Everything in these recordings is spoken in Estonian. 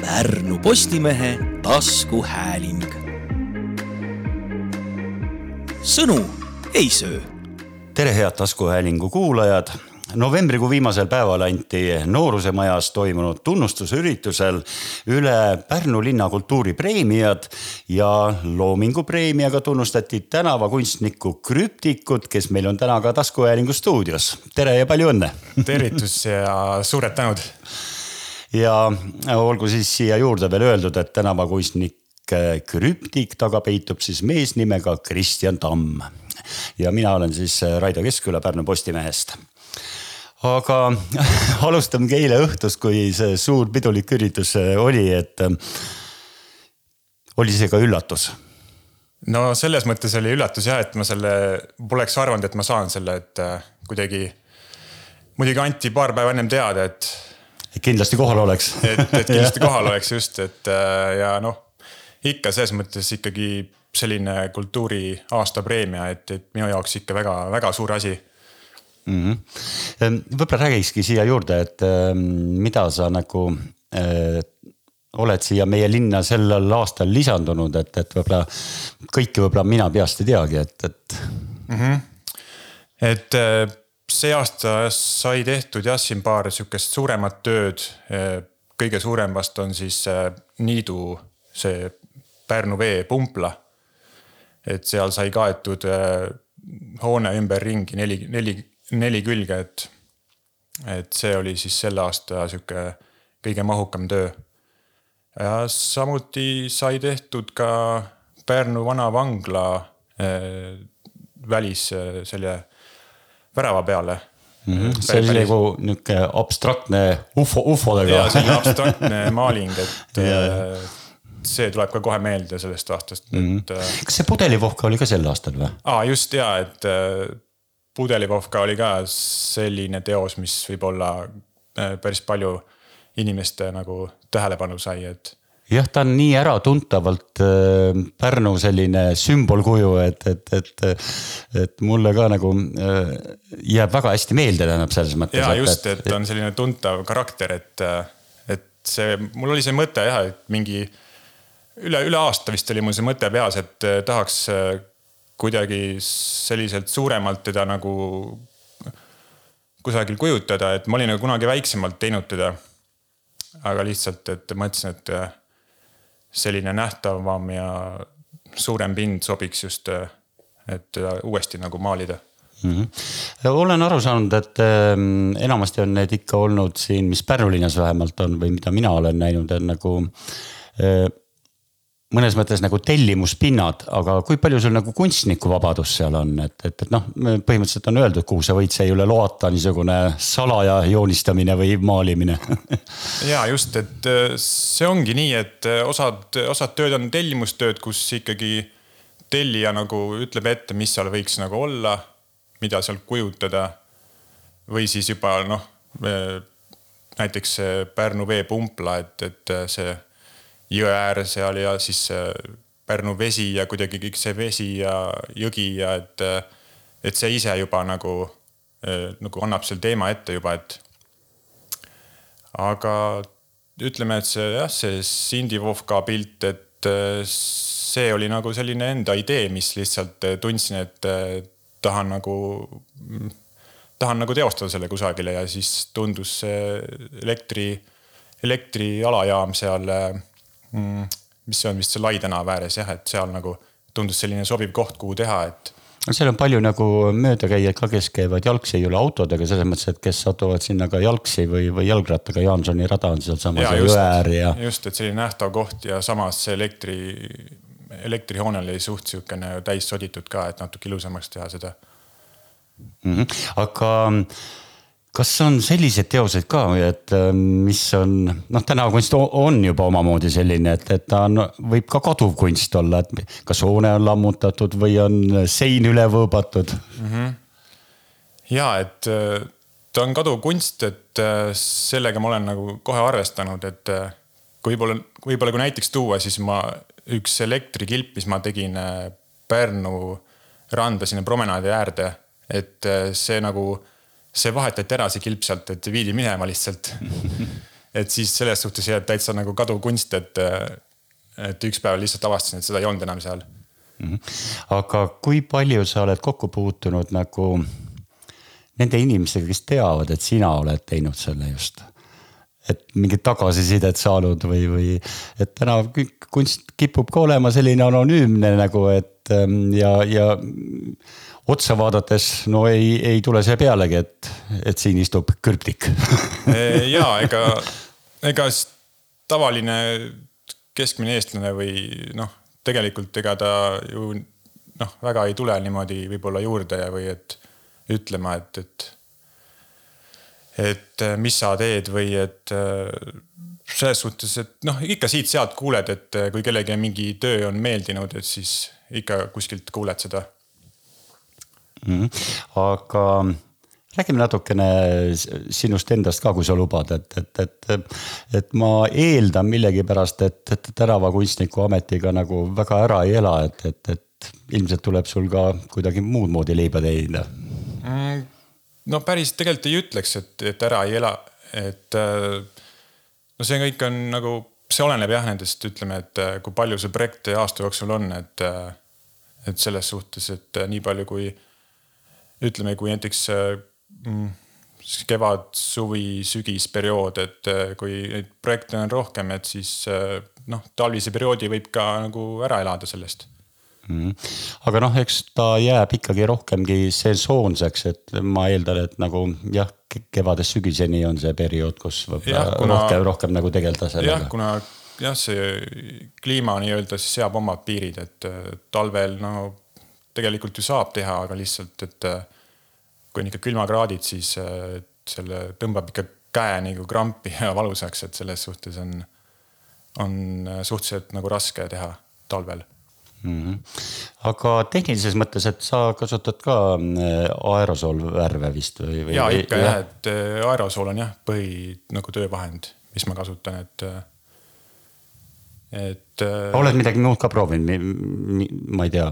Pärnu Postimehe taskuhääling. sõnu ei söö. tere, head taskuhäälingu kuulajad novembrikuu viimasel päeval anti Noorusemajas toimunud tunnustusüritusel üle Pärnu linna kultuuripreemiad ja Loomingu preemiaga tunnustati tänavakunstnikku Krüptikut, kes meil on täna ka taskuhäälingu stuudios. tere ja palju õnne. tervitus ja suured tänud. Ja olgu siis siia juurde veel öeldud, et tänavakunstnik Krüptik taga peitub siis mees nimega Kristjan Tamm ja mina olen siis Raido Keskküla Pärnu Postimehest aga alustamegi eile õhtust, kui see suur pidulik üritus oli, et oli see ka üllatus? no selles mõttes oli üllatus jah, et ma selle, poleks arvanud, et ma saan selle, et äh, kuidagi. muidugi anti paar päeva ennem teada, et. Kindlasti kohal oleks et, et kindlasti kohal oleks just, et äh, ja noh, ikka selles mõttes ikkagi selline kultuuri aastapreemia, et, et minu jaoks ikka väga-väga suur asi mm -hmm.. võib-olla räägikski siia juurde, et ehm, mida sa nagu äh, oled siia meie linna sellel aastal lisandunud, et, et võib-olla kõike võib-olla mina peast ei teagi, et, et mm. -hmm. et äh, see aasta sai tehtud jah, siin paar sihukest suuremat tööd. kõige suurem vast on siis Niidu see Pärnu vee pumpla. et seal sai kaetud hoone ümberringi neli, neli neli külge, et, et see oli siis selle aasta sihuke kõige mahukam töö. ja samuti sai tehtud ka Pärnu vana vangla äh, välis äh, selle värava peale mm. -hmm. see oli nagu nihuke abstraktne ufo, ufodega. ja selline abstraktne maaling, et yeah. see tuleb ka kohe meelde sellest aastast mm, -hmm. et. kas see pudelivohka oli ka sel aastal või? aa, just ja, et Pudelipovka oli ka selline teos, mis võib-olla äh, päris palju inimeste nagu tähelepanu sai, et. Jah, ta on nii äratuntavalt äh, Pärnu selline sümbolkuju, et, et, et, et mulle ka nagu äh, jääb väga hästi meelde, tähendab selles mõttes. ja just, et on selline tuntav karakter, et, et see, mul oli see mõte jah, et mingi üle, üle aasta vist oli mul see mõte peas, et tahaks kuidagi selliselt suuremalt teda nagu kusagil kujutada, et ma olin nagu kunagi väiksemalt teinud teda. aga lihtsalt, et mõtlesin, et äh, selline nähtavam ja suurem pind sobiks just, äh, et teda uuesti nagu maalida mm. -hmm. olen aru saanud, et äh, enamasti on need ikka olnud siin, mis Pärnu linnas vähemalt on või mida mina olen näinud, on nagu äh, mõnes mõttes nagu tellimuspinnad, aga kui palju sul nagu kunstnikuvabadus seal on, et, et, et noh, põhimõtteliselt on öeldud, kuhu sa võid, see ei ole loata niisugune salaja joonistamine või maalimine ja just, et äh, see ongi nii, et äh, osad, osad tööd on tellimustööd, kus ikkagi tellija nagu ütleb ette, mis seal võiks nagu olla, mida seal kujutada. või siis juba noh, äh, näiteks Pärnu veepumpla, et, et see jõe ääres seal ja siis Pärnu vesi ja kuidagi kõik see vesi ja jõgi ja et, et see ise juba nagu, nagu annab selle teema ette juba, et. aga ütleme, et see jah, see Cindy Vovka pilt, et see oli nagu selline enda idee, mis lihtsalt tundsin, et tahan nagu, tahan nagu teostada selle kusagile ja siis tundus see elektri, elektrialajaam seal mm,. mis on vist see Lai tänava ääres jah, et seal nagu tundus selline sobiv koht, kuhu teha, et no seal on palju nagu möödakäijaid ka, kes käivad jalgsi, ei ole autodega, selles mõttes, et kes satuvad sinna ka jalgsi või, või jalgrattaga, Jaansoni rada on sealsamas jõe äär ja. just, et selline nähtav koht ja samas see elektri, elektrihoonel oli suht sihukene täis soditud ka, et natuke ilusamaks teha seda mm. -hmm. aga kas on selliseid teoseid ka, et äh, mis on noh, tänavakunst on juba omamoodi selline, et, et ta on, võib ka kaduv kunst olla, et kas hoone on lammutatud või on sein üle võõbatud mm? -hmm. ja et äh, ta on kaduv kunst, et äh, sellega ma olen nagu kohe arvestanud, et kui võib-olla, võib-olla kui näiteks tuua, siis ma üks elektrikilp, mis ma tegin Pärnu randa sinna promenaadi äärde, et see nagu see vahetati ära, see kilp sealt, et viidi minema lihtsalt et siis selles suhtes jääb täitsa nagu kaduv kunst, et, et üks päev lihtsalt avastasin, et seda ei olnud enam seal mm. -hmm. aga kui palju sa oled kokku puutunud nagu nende inimestega, kes teavad, et sina oled teinud selle just? et mingit tagasisidet saanud või, või et täna kunst kipub ka olema selline anonüümne nagu, et ähm, ja, ja otsa vaadates no ei, ei tule see pealegi, et, et siin istub krüptik ja ega, ega tavaline keskmine eestlane või noh, tegelikult ega ta ju noh, väga ei tule niimoodi võib-olla juurde või et ütlema, et, et et mis sa teed või et selles suhtes, et noh, ikka siit-sealt kuuled, et kui kellelegi mingi töö on meeldinud, et siis ikka kuskilt kuuled seda. Aga räägime natukene sinust endast ka, kui sa lubad, et, et, et, et ma eeldan millegipärast, et, et tänavakunstniku ametiga nagu väga ära ei ela, et, et, et ilmselt tuleb sul ka kuidagi muud moodi leiba teenida mm,. no päris tegelikult ei ütleks, et, et ära ei ela, et no see kõik on nagu, see oleneb jah nendest, ütleme, et kui palju see projekt aasta jooksul on, et, et selles suhtes, et nii palju, kui ütleme, kui näiteks mm, kevad, suvi, sügisperiood, et äh, kui neid projekte on rohkem, et siis äh, noh, talvise perioodi võib ka nagu ära elada sellest mm.. aga noh, eks ta jääb ikkagi rohkemgi sesoonseks, et ma eeldan, et nagu jah, kevadest sügiseni on see periood, kus võib-olla rohkem, rohkem nagu tegeleda sellega. jah, kuna jah, see kliima nii-öelda siis seab omad piirid, et äh, talvel no tegelikult ju saab teha, aga lihtsalt, et kui on ikka külmakraadid, siis äh, selle tõmbab ikka käe nagu krampi ja valusaks, et selles suhtes on, on äh, suhteliselt nagu raske teha talvel mm. -hmm. aga tehnilises mõttes, et sa kasutad ka äh, aerosoolvärve vist või, või? ja ikka jah, et aerosool on jah, põhi nagu töövahend, mis ma kasutan, et, et. oled midagi muud ka proovinud, ma ei tea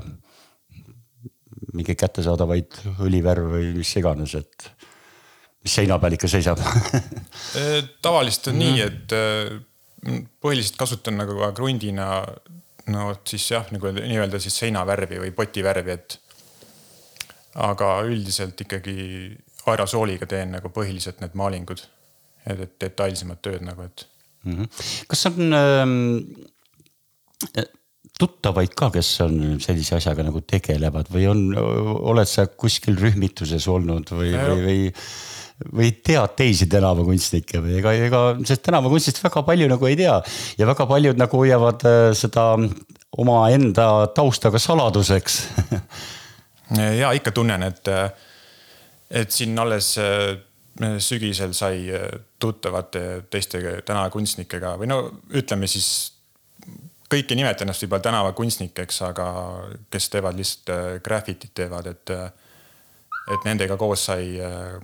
mingeid kättesaadavaid õlivärve või mis iganes, et mis seina peal ikka seisab tavaliselt on mm. nii, et äh, põhiliselt kasutan nagu ka krundina no siis jah, nagu nii-öelda siis seinavärvi või potivärvi, et. aga üldiselt ikkagi aerosooliga teen nagu põhiliselt need maalingud, et detailsemad tööd nagu, et mm. -hmm. kas on ähm, tuttavaid ka, kes on sellise asjaga nagu tegelevad või on, oled sa kuskil rühmituses olnud või, või, või või tead teisi tänavakunstnikke või? Ega, ega sest tänavakunstist väga palju nagu ei tea ja väga paljud nagu hoiavad äh, seda omaenda taustaga saladuseks. Ja ikka tunnen, et, et siin alles äh, sügisel sai äh, tuttavate teiste tänavakunstnikega või no ütleme siis kõik ei nimeta ennast võib-olla tänavakunstnikeks, aga kes teevad lihtsalt äh, graffitit teevad, et, äh, et nendega koos sai äh,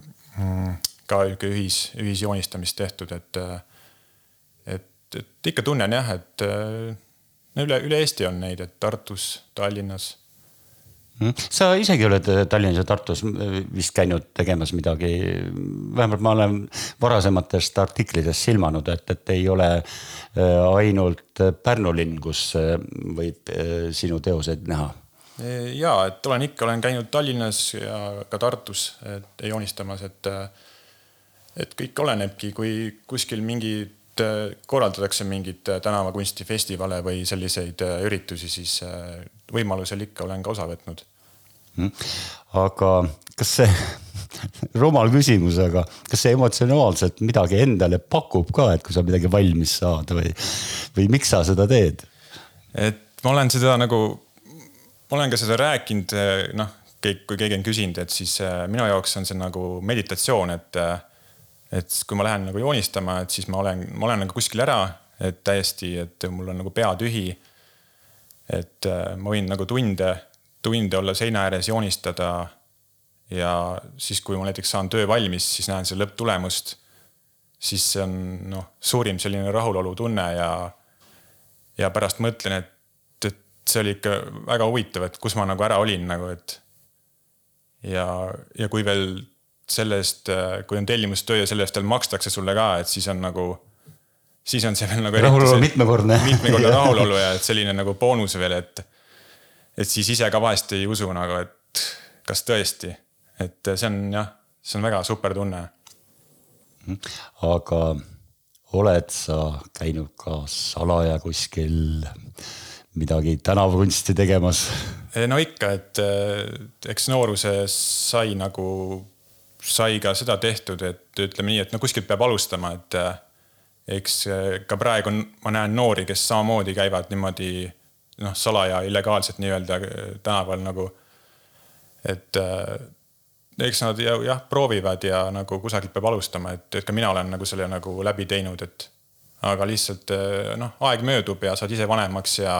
ka nihuke ühis, ühisjoonistamist tehtud, et, et, et ikka tunnen jah, et üle, üle Eesti on neid, et Tartus, Tallinnas? Sa isegi oled äh, Tallinnas ja Tartus äh, vist käinud tegemas midagi, vähemalt ma olen varasematest artiklitest silmanud, et, et ei ole äh, ainult Pärnu linn, kus võib sinu teoseid näha. ja, et olen ikka, olen käinud Tallinnas ja ka Tartus joonistamas, et, et kõik olenebki, kui kuskil mingid korraldatakse mingeid tänavakunstifestivale või selliseid üritusi, siis võimalusel ikka olen ka osa võtnud mm.. aga kas see rumal küsimus, aga kas see emotsionaalselt midagi endale pakub ka, et kui sa midagi valmis saad või, või miks sa seda teed? et ma olen seda nagu, ma olen ka seda rääkinud, noh, kui keegi on küsinud, et siis äh, minu jaoks on see nagu meditatsioon, et. Et kui ma lähen nagu joonistama, et siis ma olen, ma olen nagu kuskil ära, et täiesti, et mul on nagu pea tühi et äh, ma võin nagu tunde, tunde olla seina ääres, joonistada. ja siis, kui ma näiteks saan töö valmis, siis näen selle lõpptulemust. siis see on noh, suurim selline rahulolu tunne ja, ja pärast mõtlen, et, et see oli ikka väga huvitav, et kus ma nagu ära olin nagu, et. ja, ja kui veel selle eest, kui on tellimustöö ja selle eest veel makstakse sulle ka, et siis on nagu siis on see veel nagu. rahulolu mitmekordne. mitmekordne rahulolu ja et selline nagu boonus veel, et, et siis ise ka vahest ei usu nagu, et kas tõesti, et see on jah, see on väga super tunne. aga oled sa käinud ka salaja kuskil midagi tänavakunsti tegemas? no ikka, et eks nooruses sai nagu, sai ka seda tehtud, et ütleme nii, et no kuskilt peab alustama, et eks ka praegu ma näen noori, kes samamoodi käivad niimoodi noh, salaja illegaalselt nii-öelda tänaval nagu. et eks nad jah ja, proovivad ja nagu kusagilt peab alustama, et, et ka mina olen nagu selle nagu läbi teinud, et. aga lihtsalt noh, aeg möödub ja saad ise vanemaks ja,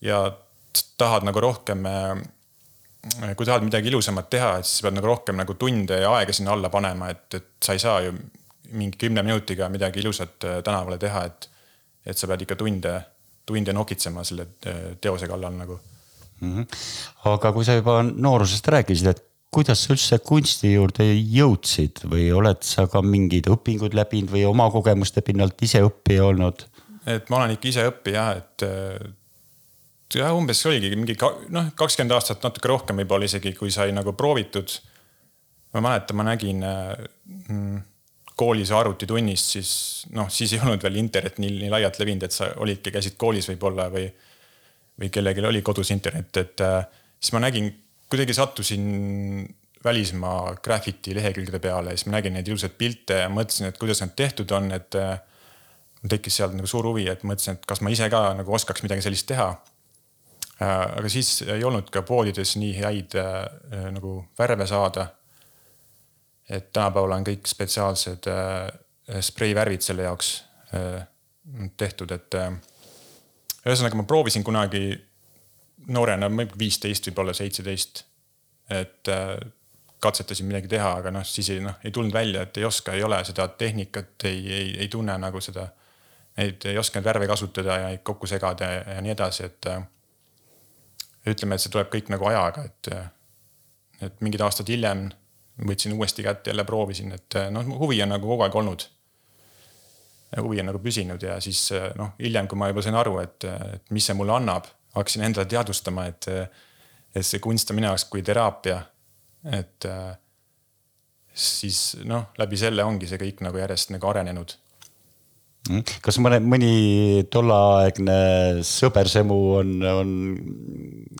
ja tahad nagu rohkem. Kui tahad midagi ilusamat teha, et siis pead nagu rohkem nagu tunde ja aega sinna alla panema, et, et sa ei saa ju mingi kümne minutiga midagi ilusat tänavale teha, et. et sa pead ikka tunde, tunde nokitsema selle teose kallal nagu mm. -hmm. aga kui sa juba noorusest rääkisid, et kuidas sa üldse kunsti juurde jõudsid või oled sa ka mingeid õpinguid läbinud või oma kogemuste pinnalt ise õppija olnud? et ma olen ikka ise õppija, et jah, umbes oligi mingi noh, kakskümmend aastat, natuke rohkem võib-olla isegi, kui sai nagu proovitud. ma mäletan, ma nägin mm, koolis arvutitunnis, siis noh, siis ei olnud veel internet nii, nii laialt levinud, et sa olidki, käisid koolis võib-olla või, või kellelgi oli kodus internet, et siis ma nägin kuidagi sattusin välismaa graffiti lehekülgede peale ja siis ma nägin neid ilusaid pilte ja mõtlesin, et kuidas need tehtud on, et. mul tekkis sealt nagu suur huvi, et mõtlesin, et kas ma ise ka nagu oskaks midagi sellist teha. Aga siis ei olnud ka poodides nii häid äh, nagu värve saada. et tänapäeval on kõik spetsiaalsed äh, spreivärvid selle jaoks äh, tehtud, et. ühesõnaga ma proovisin kunagi noorena, viisteist, võib-olla seitseteist. et äh, katsetasin midagi teha, aga noh, siis ei noh, ei tulnud välja, et ei oska, ei ole seda tehnikat, ei, ei, ei tunne nagu seda. Neid ei oska neid värve kasutada ja kokku segada ja, ja nii edasi, et. Ütleme, et see tuleb kõik nagu ajaga, et, et mingid aastad hiljem võtsin uuesti kätte, jälle proovisin, et noh, huvi on nagu kogu aeg olnud. huvi on nagu püsinud ja siis noh, hiljem, kui ma juba sain aru, et, et mis see mulle annab hakkasin endale teadvustama, et, et see kunst on minu jaoks kui teraapia. et siis noh, läbi selle ongi see kõik nagu järjest nagu arenenud. Kas mõne, mõni tolleaegne sõbersemu on, on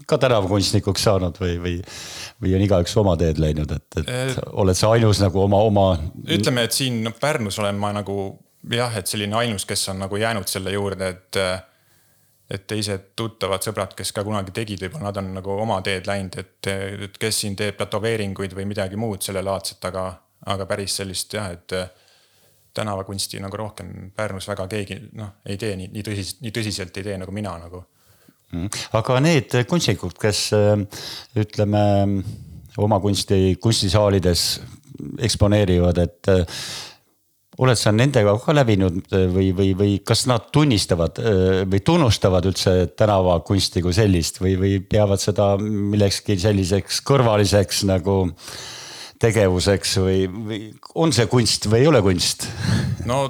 ka tänavakunstnikuks saanud või, või, või on igaüks oma teed läinud, et, et e oled sa ainus nagu oma, oma. ütleme, et siin Pärnus olen ma nagu jah, et selline ainus, kes on nagu jäänud selle juurde, et et teised tuttavad sõbrad, kes ka kunagi tegid, võib-olla nad on nagu oma teed läinud, et, et kes siin teeb tätoveeringuid või midagi muud sellelaadset, aga, aga päris sellist jah, et tänavakunsti nagu rohkem Pärnus väga keegi noh, ei tee nii, nii tõsiselt, nii tõsiselt ei tee nagu mina nagu. Mm. aga need kunstnikud, kes ütleme oma kunsti kunstisaalides eksponeerivad, et oled sa nendega ka läbinud äh, või, või, või kas nad tunnistavad äh, või tunnustavad üldse tänavakunsti kui sellist või, või peavad seda millekski selliseks kõrvaliseks nagu tegevuseks või, või on see kunst või ei ole kunst? no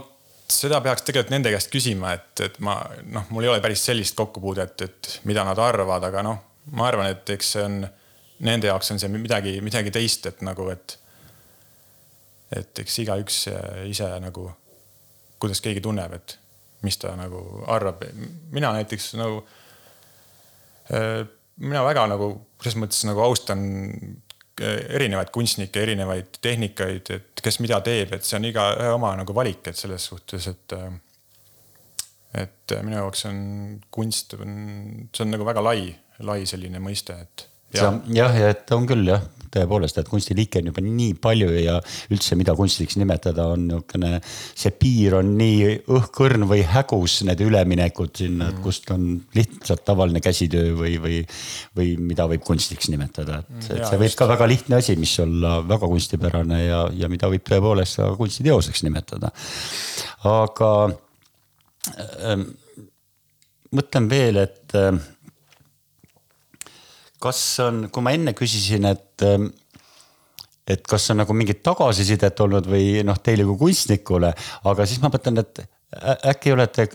seda peaks tegelikult nende käest küsima, et, et ma noh, mul ei ole päris sellist kokkupuudet, et mida nad arvavad, aga noh, ma arvan, et eks see on nende jaoks on see midagi, midagi teist, et nagu, et et eks igaüks ise nagu, kuidas keegi tunneb, et mis ta nagu arvab. mina näiteks nagu, äh, mina väga nagu selles mõttes nagu austan erinevaid kunstnikke, erinevaid tehnikaid, et kes mida teeb, et see on igaühe oma nagu valik, et selles suhtes, et. Äh, et minu jaoks on kunst, see on nagu väga lai, lai selline mõiste, et jah, jah, ja et on küll jah, tõepoolest, et kunstiliike on juba nii palju ja üldse, mida kunstiks nimetada, on niisugune. see piir on nii õhkõrn või hägus, need üleminekud sinna mm., et kust on lihtsalt tavaline käsitöö või, või. või mida võib kunstiks nimetada, et, et see võib ka väga lihtne asi, mis olla väga kunstipärane ja, ja mida võib tõepoolest ka kunstiteoseks nimetada. aga äh, mõtlen veel, et äh, kas on, kui ma enne küsisin, et, ähm, et kas on nagu mingit tagasisidet olnud või noh, teile kui kunstnikule, aga siis ma mõtlen, et äkki olete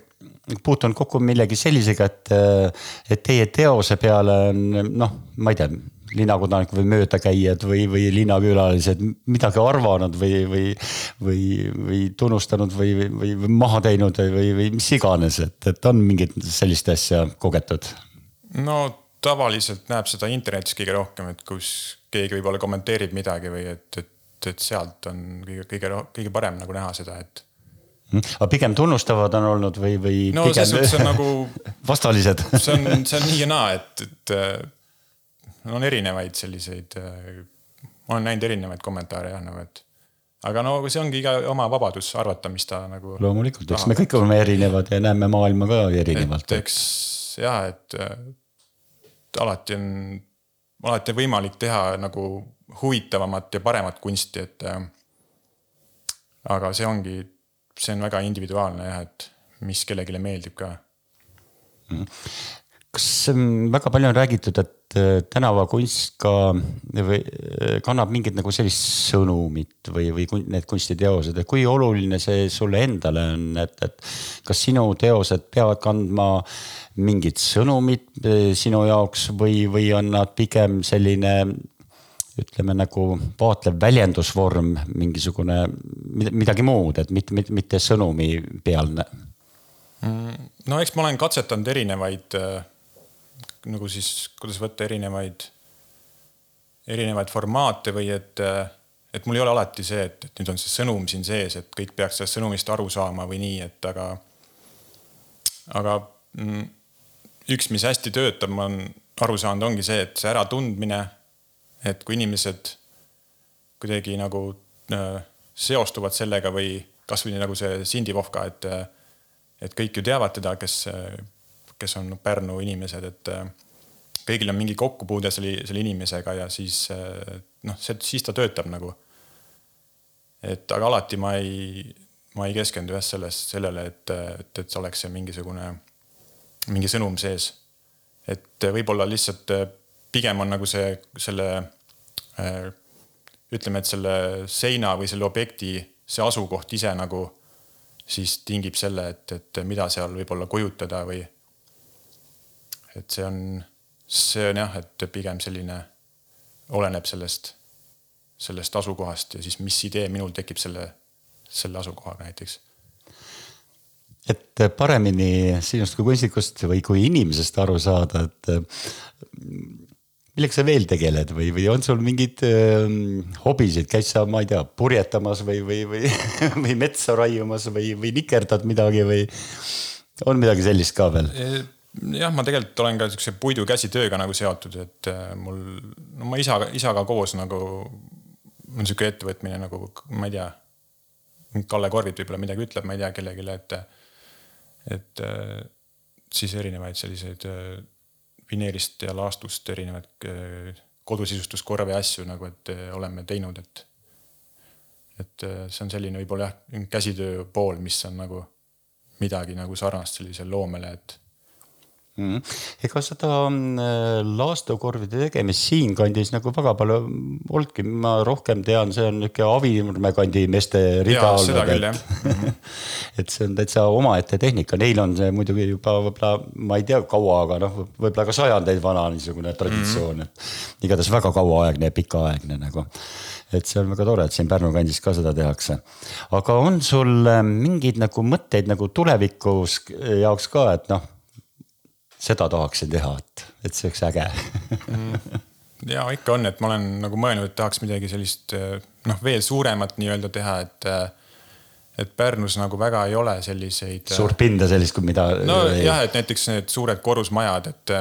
puutunud kokku millegi sellisega, et, et teie teose peale on noh, ma ei tea linnakodanikud või möödakäijad või, või linnakülalised midagi arvanud või, või, või, või tunnustanud või, või, või maha teinud või, või mis iganes, et, et on mingit sellist asja kogetud? no tavaliselt näeb seda internetis kõige rohkem, et kus keegi võib-olla kommenteerib midagi või et, et, et sealt on kõige, kõige, kõige parem nagu näha seda, et hmm? aga pigem tunnustavad on olnud või, või? no selles suhtes on nagu. vastalised see on, see on nii ja naa, et, et on erinevaid selliseid, ma olen näinud erinevaid kommentaare jah, nagu et. aga no see ongi iga oma vabadus arvata, mis ta nagu. loomulikult, eks me kõik oleme erinevad ja näeme maailma ka erinevalt. eks jah, et alati on, alati on võimalik teha nagu huvitavamat ja paremat kunsti, et. aga see ongi, see on väga individuaalne jah, et mis kellelegi meeldib ka mm kas väga palju on räägitud, et äh, tänavakunst ka või äh, kannab mingit nagu sellist sõnumit või, või need kunstiteosed, et kui oluline see sulle endale on, et, et kas sinu teosed peavad kandma mingit sõnumit äh, sinu jaoks või, või on nad pigem selline ütleme nagu vaatlev väljendusvorm, mingisugune midagi muud, et mitte, mitte, mitte sõnumi pealne? Mm, no eks ma olen katsetanud erinevaid nagu siis, kuidas võtta erinevaid, erinevaid formaate või et, et mul ei ole alati see, et, et nüüd on see sõnum siin sees, et kõik peaks sellest sõnumist aru saama või nii, et aga, aga mm, üks, mis hästi töötab, ma olen aru saanud, ongi see, et see äratundmine, et kui inimesed kuidagi nagu äh, seostuvad sellega või kasvõi nagu see Cindy Vovka, et, et kõik ju teavad teda, kes kes on Pärnu inimesed, et äh, kõigil on mingi kokkupuude selle, selle inimesega ja siis äh, noh, see, siis ta töötab nagu. et aga alati ma ei, ma ei keskendu jah sellest, sellele, et, et, et oleks see mingisugune, mingi sõnum sees. et võib-olla lihtsalt äh, pigem on nagu see, selle ütleme, et selle seina või selle objekti, see asukoht ise nagu siis tingib selle, et, et mida seal võib-olla kujutada või et see on, see on jah, et pigem selline, oleneb sellest, sellest asukohast ja siis, mis idee minul tekib selle, selle asukohaga näiteks et paremini sinust kui kunstnikust või kui inimesest aru saada, et millega sa veel tegeled või, või on sul mingeid äh, hobisid, käid sa, ma ei tea, purjetamas või, või, või, või metsa raiumas või, või nikerdad midagi või on midagi sellist ka veel? Jah, ma tegelikult olen ka siukse puidu käsitööga nagu seotud, et äh, mul, no ma isaga, isaga koos nagu on sihuke ettevõtmine nagu, ma ei tea. Kalle Korvit võib-olla midagi ütleb, ma ei tea kellelegi, et, et äh, siis erinevaid selliseid äh, vineerist ja laastust erinevaid kodusistustuskorve asju nagu, et oleme teinud, et. et see on selline võib-olla jah, käsitöö pool, mis on nagu midagi nagu sarnast sellisele loomele, et. Ega seda äh, laastukorvide tegemist? Siinkandis nagu väga palju olnudki, ma rohkem tean, see on nihuke Avinurme kandi meeste rida olnud, et, et see on täitsa omaette tehnika, neil on see muidugi juba võib-olla, ma ei tea, kaua, aga noh, võib-olla ka sajandeid vana niisugune traditsioon mm, -hmm. igatahes väga kauaaegne ja pikaaegne nagu. Et see on väga tore, et siin Pärnu kandis ka seda tehakse. aga on sul äh, mingeid nagu mõtteid nagu tulevikus jaoks ka, et noh seda tahaksin teha, et, et see oleks äge mm. ja ikka on, et ma olen nagu mõelnud, et tahaks midagi sellist noh, veel suuremat nii-öelda teha, et. et Pärnus nagu väga ei ole selliseid. suurt pinda sellist, kui mida. nojah, et näiteks need suured korrusmajad, et.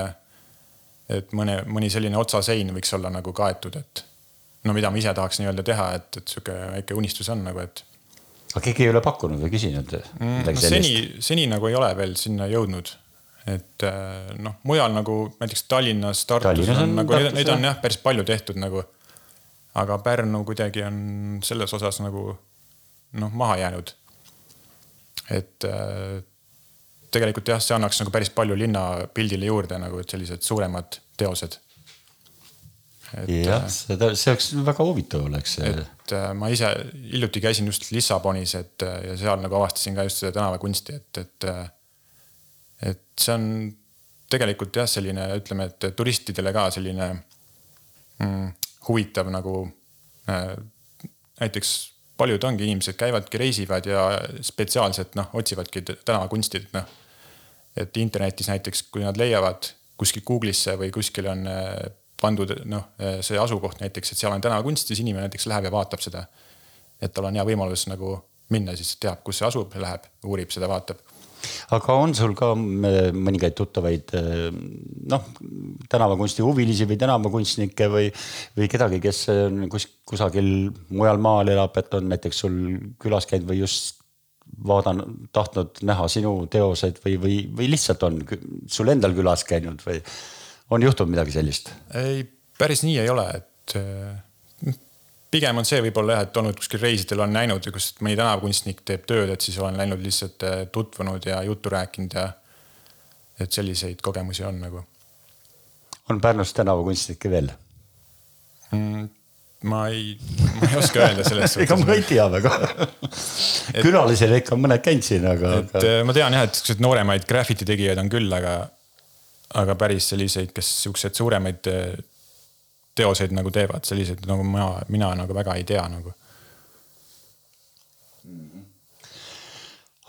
et mõne, mõni selline otsasein võiks olla nagu kaetud, et no mida ma ise tahaks nii-öelda teha, et, et sihuke väike unistus on nagu, et. aga keegi ei ole pakkunud või küsinud mm,? No, seni, seni nagu ei ole veel sinna jõudnud et äh, noh, mujal nagu näiteks Tallinnas, Tartus Tallinnas on, on nagu, neid on jah, päris palju tehtud nagu. aga Pärnu kuidagi on selles osas nagu noh, maha jäänud. et äh, tegelikult jah, see annaks nagu päris palju linnapildile juurde nagu, et sellised suuremad teosed jah, seda, see oleks väga huvitav oleks et äh, ma ise hiljuti käisin just Lissabonis, et äh, ja seal nagu avastasin ka just seda tänavakunsti, et, et. Äh, et see on tegelikult jah, selline, ütleme, et turistidele ka selline mm, huvitav nagu äh,. näiteks paljud ongi inimesed käivadki, reisivad ja spetsiaalselt noh, otsivadki tänavakunsti, et noh. et internetis näiteks, kui nad leiavad kuskil Google'isse või kuskil on pandud noh, see asukoht näiteks, et seal on tänavakunst, siis inimene näiteks läheb ja vaatab seda. et tal on hea võimalus nagu minna, siis teab, kus see asub, läheb, uurib seda, vaatab aga on sul ka mõningaid tuttavaid noh, tänavakunsti huvilisi või tänavakunstnikke või, või kedagi, kes kus, kusagil mujal maal elab, et on näiteks sul külas käinud või just vaadanud, tahtnud näha sinu teoseid või, või, või lihtsalt on sul endal külas käinud või on juhtunud midagi sellist? ei, päris nii ei ole, et äh, pigem on see võib-olla jah, et olnud kuskil reisidel on näinud, kus mõni tänavakunstnik teeb tööd, et siis olen läinud lihtsalt äh, tutvunud ja juttu rääkinud ja. et selliseid kogemusi on nagu. on Pärnus tänavakunstnikke veel mm,? ma ei, ma ei oska öelda selles suhtes ega ma ei tea väga külalisel ikka mõned käinud siin, aga. et aga... Äh, ma tean jah, et siukseid nooremaid graffiti tegijaid on küll, aga aga päris selliseid, kes siukseid suuremaid eh, teoseid nagu teevad, selliseid nagu mina, mina nagu väga ei tea nagu.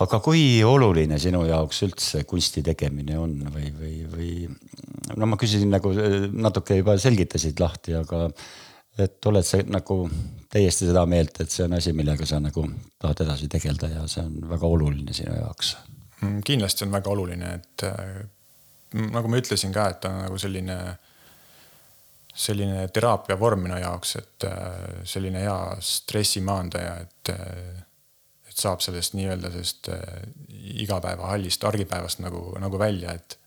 aga kui oluline sinu jaoks üldse kunsti tegemine on või, või, või no ma küsisin nagu natuke juba selgitasid lahti, aga et oled sa nagu täiesti seda meelt, et see on asi, millega sa nagu tahad edasi tegeleda ja see on väga oluline sinu jaoks? Mm, kindlasti on väga oluline, et nagu ma ütlesin ka, et ta on nagu selline, selline teraapia vorm minu jaoks, et äh, selline hea stressi maandaja, et, äh, et saab sellest nii-öelda sellest äh, igapäevahallist, argipäevast nagu, nagu välja, et,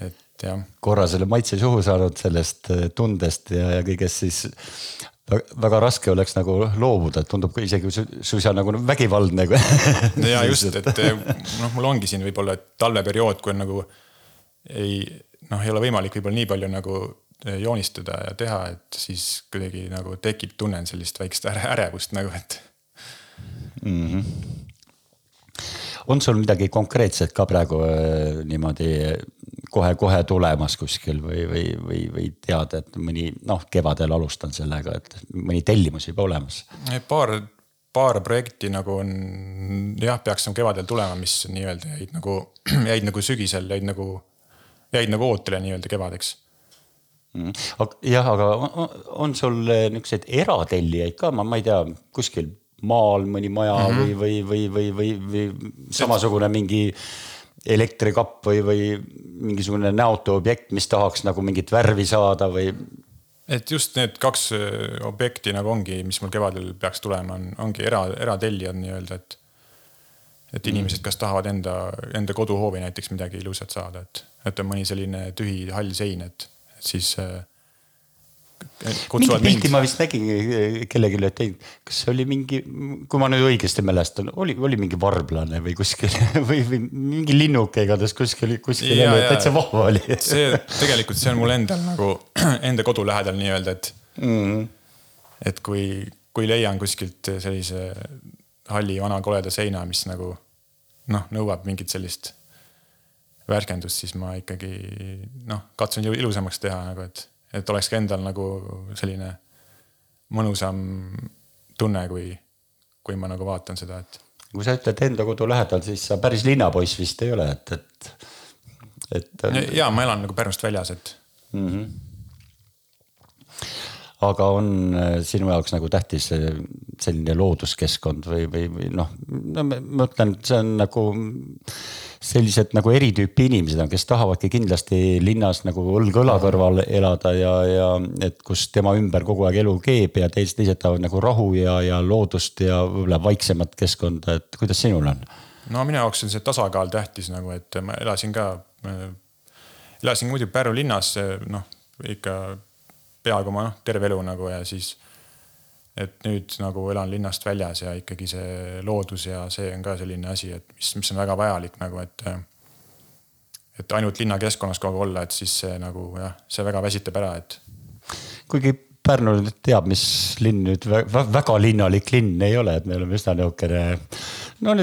et jah. korra selle maitse suhu saanud sellest tundest ja, ja kõigest, siis väga raske oleks nagu loobuda, et tundub isegi suisa nagu vägivaldne ja just, et noh, mul ongi siin võib-olla talveperiood, kui on nagu ei noh, ei ole võimalik võib-olla nii palju nagu joonistada ja teha, et siis kuidagi nagu tekib, tunnen sellist väikest ärevust nagu, et mm. -hmm. on sul midagi konkreetset ka praegu äh, niimoodi kohe-kohe tulemas kuskil või, või, või, või tead, et mõni noh, kevadel alustan sellega, et mõni tellimus juba olemas? paar, paar projekti nagu on jah, peaks nagu kevadel tulema, mis nii-öelda jäid nagu, jäid nagu sügisel, jäid nagu jäid nagu ootele nii-öelda kevadeks. Jah, aga on sul eh, niisuguseid eratellijaid ka, ma, ma ei tea, kuskil maal mõni maja mm -hmm. või, või, või, või, või, või samasugune mingi elektrikapp või, või mingisugune näotu objekt, mis tahaks nagu mingit värvi saada või? et just need kaks eh, objekti nagu ongi, mis mul kevadel peaks tulema, on, ongi era, eratellijad nii-öelda, et. et inimesed, kas tahavad enda, enda koduhoovi näiteks midagi ilusat saada, et et on mõni selline tühi hall sein, et siis äh, mingi pilti ma vist nägin äh, kellelegi, et ei, kas see oli mingi, kui ma nüüd õigesti mälestan, oli, oli mingi varblane või kuskil või, või mingi linnuke igatahes kuskil, kuskil ja, oli, täitsa vahva oli. see tegelikult, see on mul endal nagu enda kodu lähedal nii-öelda, et mm. et kui, kui leian kuskilt sellise halli vana koleda seina, mis nagu noh, nõuab mingit sellist värskendust, siis ma ikkagi noh, katsun ilusamaks teha nagu, et, et oleks ka endal nagu selline mõnusam tunne, kui, kui ma nagu vaatan seda, et. kui sa ütled enda kodu lähedal, siis sa päris linnapoiss vist ei ole, et, et, et. ja ma elan nagu Pärnust väljas, et mm. -hmm aga on äh, sinu jaoks nagu tähtis selline looduskeskkond või, või, või noh, no ma mõtlen, see on nagu sellised nagu eri tüüpi inimesed on, kes tahavadki kindlasti linnas nagu õlg õla kõrval elada ja, ja et kus tema ümber kogu aeg elu keeb ja teised, teised tahavad nagu rahu ja, ja loodust ja võib-olla vaiksemat keskkonda, et kuidas sinul on? no minu jaoks on see tasakaal tähtis nagu, et ma elasin ka, elasin muidu Pärnu linnas, noh ikka peaaegu oma noh, terve elu nagu ja siis. et nüüd nagu elan linnast väljas ja ikkagi see loodus ja see on ka selline asi, et mis, mis on väga vajalik nagu, et. et ainult linnakeskkonnas kogu aeg olla, et siis see nagu jah, see väga väsitab ära, et kuigi Pärnu nüüd teab, mis linn nüüd väga, linnalik linn ei ole, et me oleme üsna niisugune. no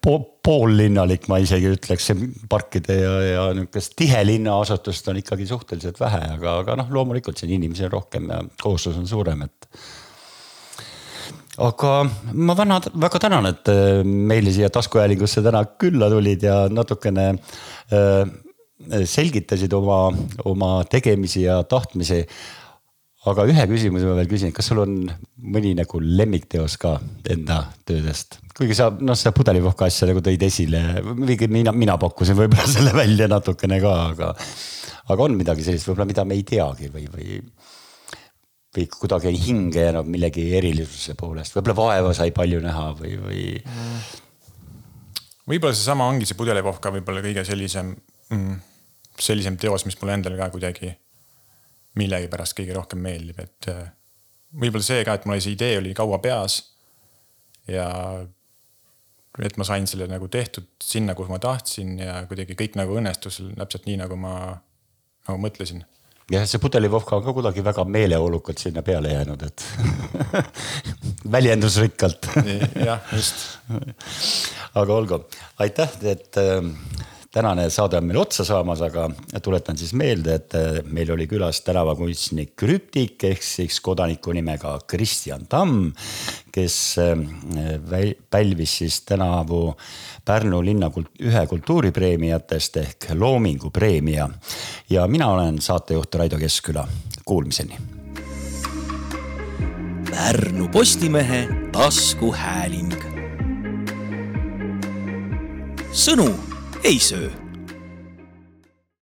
po, poollinnalik, ma isegi ütleks, parkide ja, ja nihukest tihe linnaasutust on ikkagi suhteliselt vähe, aga, aga noh, loomulikult siin inimesi on rohkem ja kohustus on suurem, et aga ma väga, väga tänan, et äh, meile siia taskuhäälingusse täna külla tulid ja natukene äh, selgitasid oma, oma tegemisi ja tahtmisi aga ühe küsimuse ma veel küsin, kas sul on mõni nagu lemmikteos ka enda töödest? kuigi sa noh, seda pudelivohka asja nagu tõid esile, mina, mina pakkusin võib-olla selle välja natukene ka, aga. aga on midagi sellist võib-olla, mida me ei teagi või, või. või kuidagi hinge jäänud millegi erilisuse poolest, võib-olla vaeva sai palju näha või, või mm.. võib-olla seesama ongi see pudelivohka võib-olla kõige sellisem mm,, sellisem teos, mis mulle endale ka kuidagi millegipärast kõige rohkem meeldib, et äh, võib-olla see ka, et mul see idee oli kaua peas. ja et ma sain selle nagu tehtud sinna, kuhu ma tahtsin ja kuidagi kõik nagu õnnestus täpselt nii, nagu ma nagu mõtlesin. jah, see pudelivohka on ka kuidagi väga meeleolukalt sinna peale jäänud, et väljendusrikkalt jah, just. aga olgu, aitäh, et äh, tänane saade on meil otsa saamas, aga tuletan siis meelde, et äh, meil oli külas tänavakunstnik Krüptik ehk siis kodaniku nimega Kristjan Tamm, kes äh, pälvis siis tänavu Pärnu linna kult, ühe kultuuripreemiatest ehk Loomingu preemia. ja mina olen saatejuht Raido Keskküla, kuulmiseni. Pärnu Postimehe taskuhääling sõnu ei söö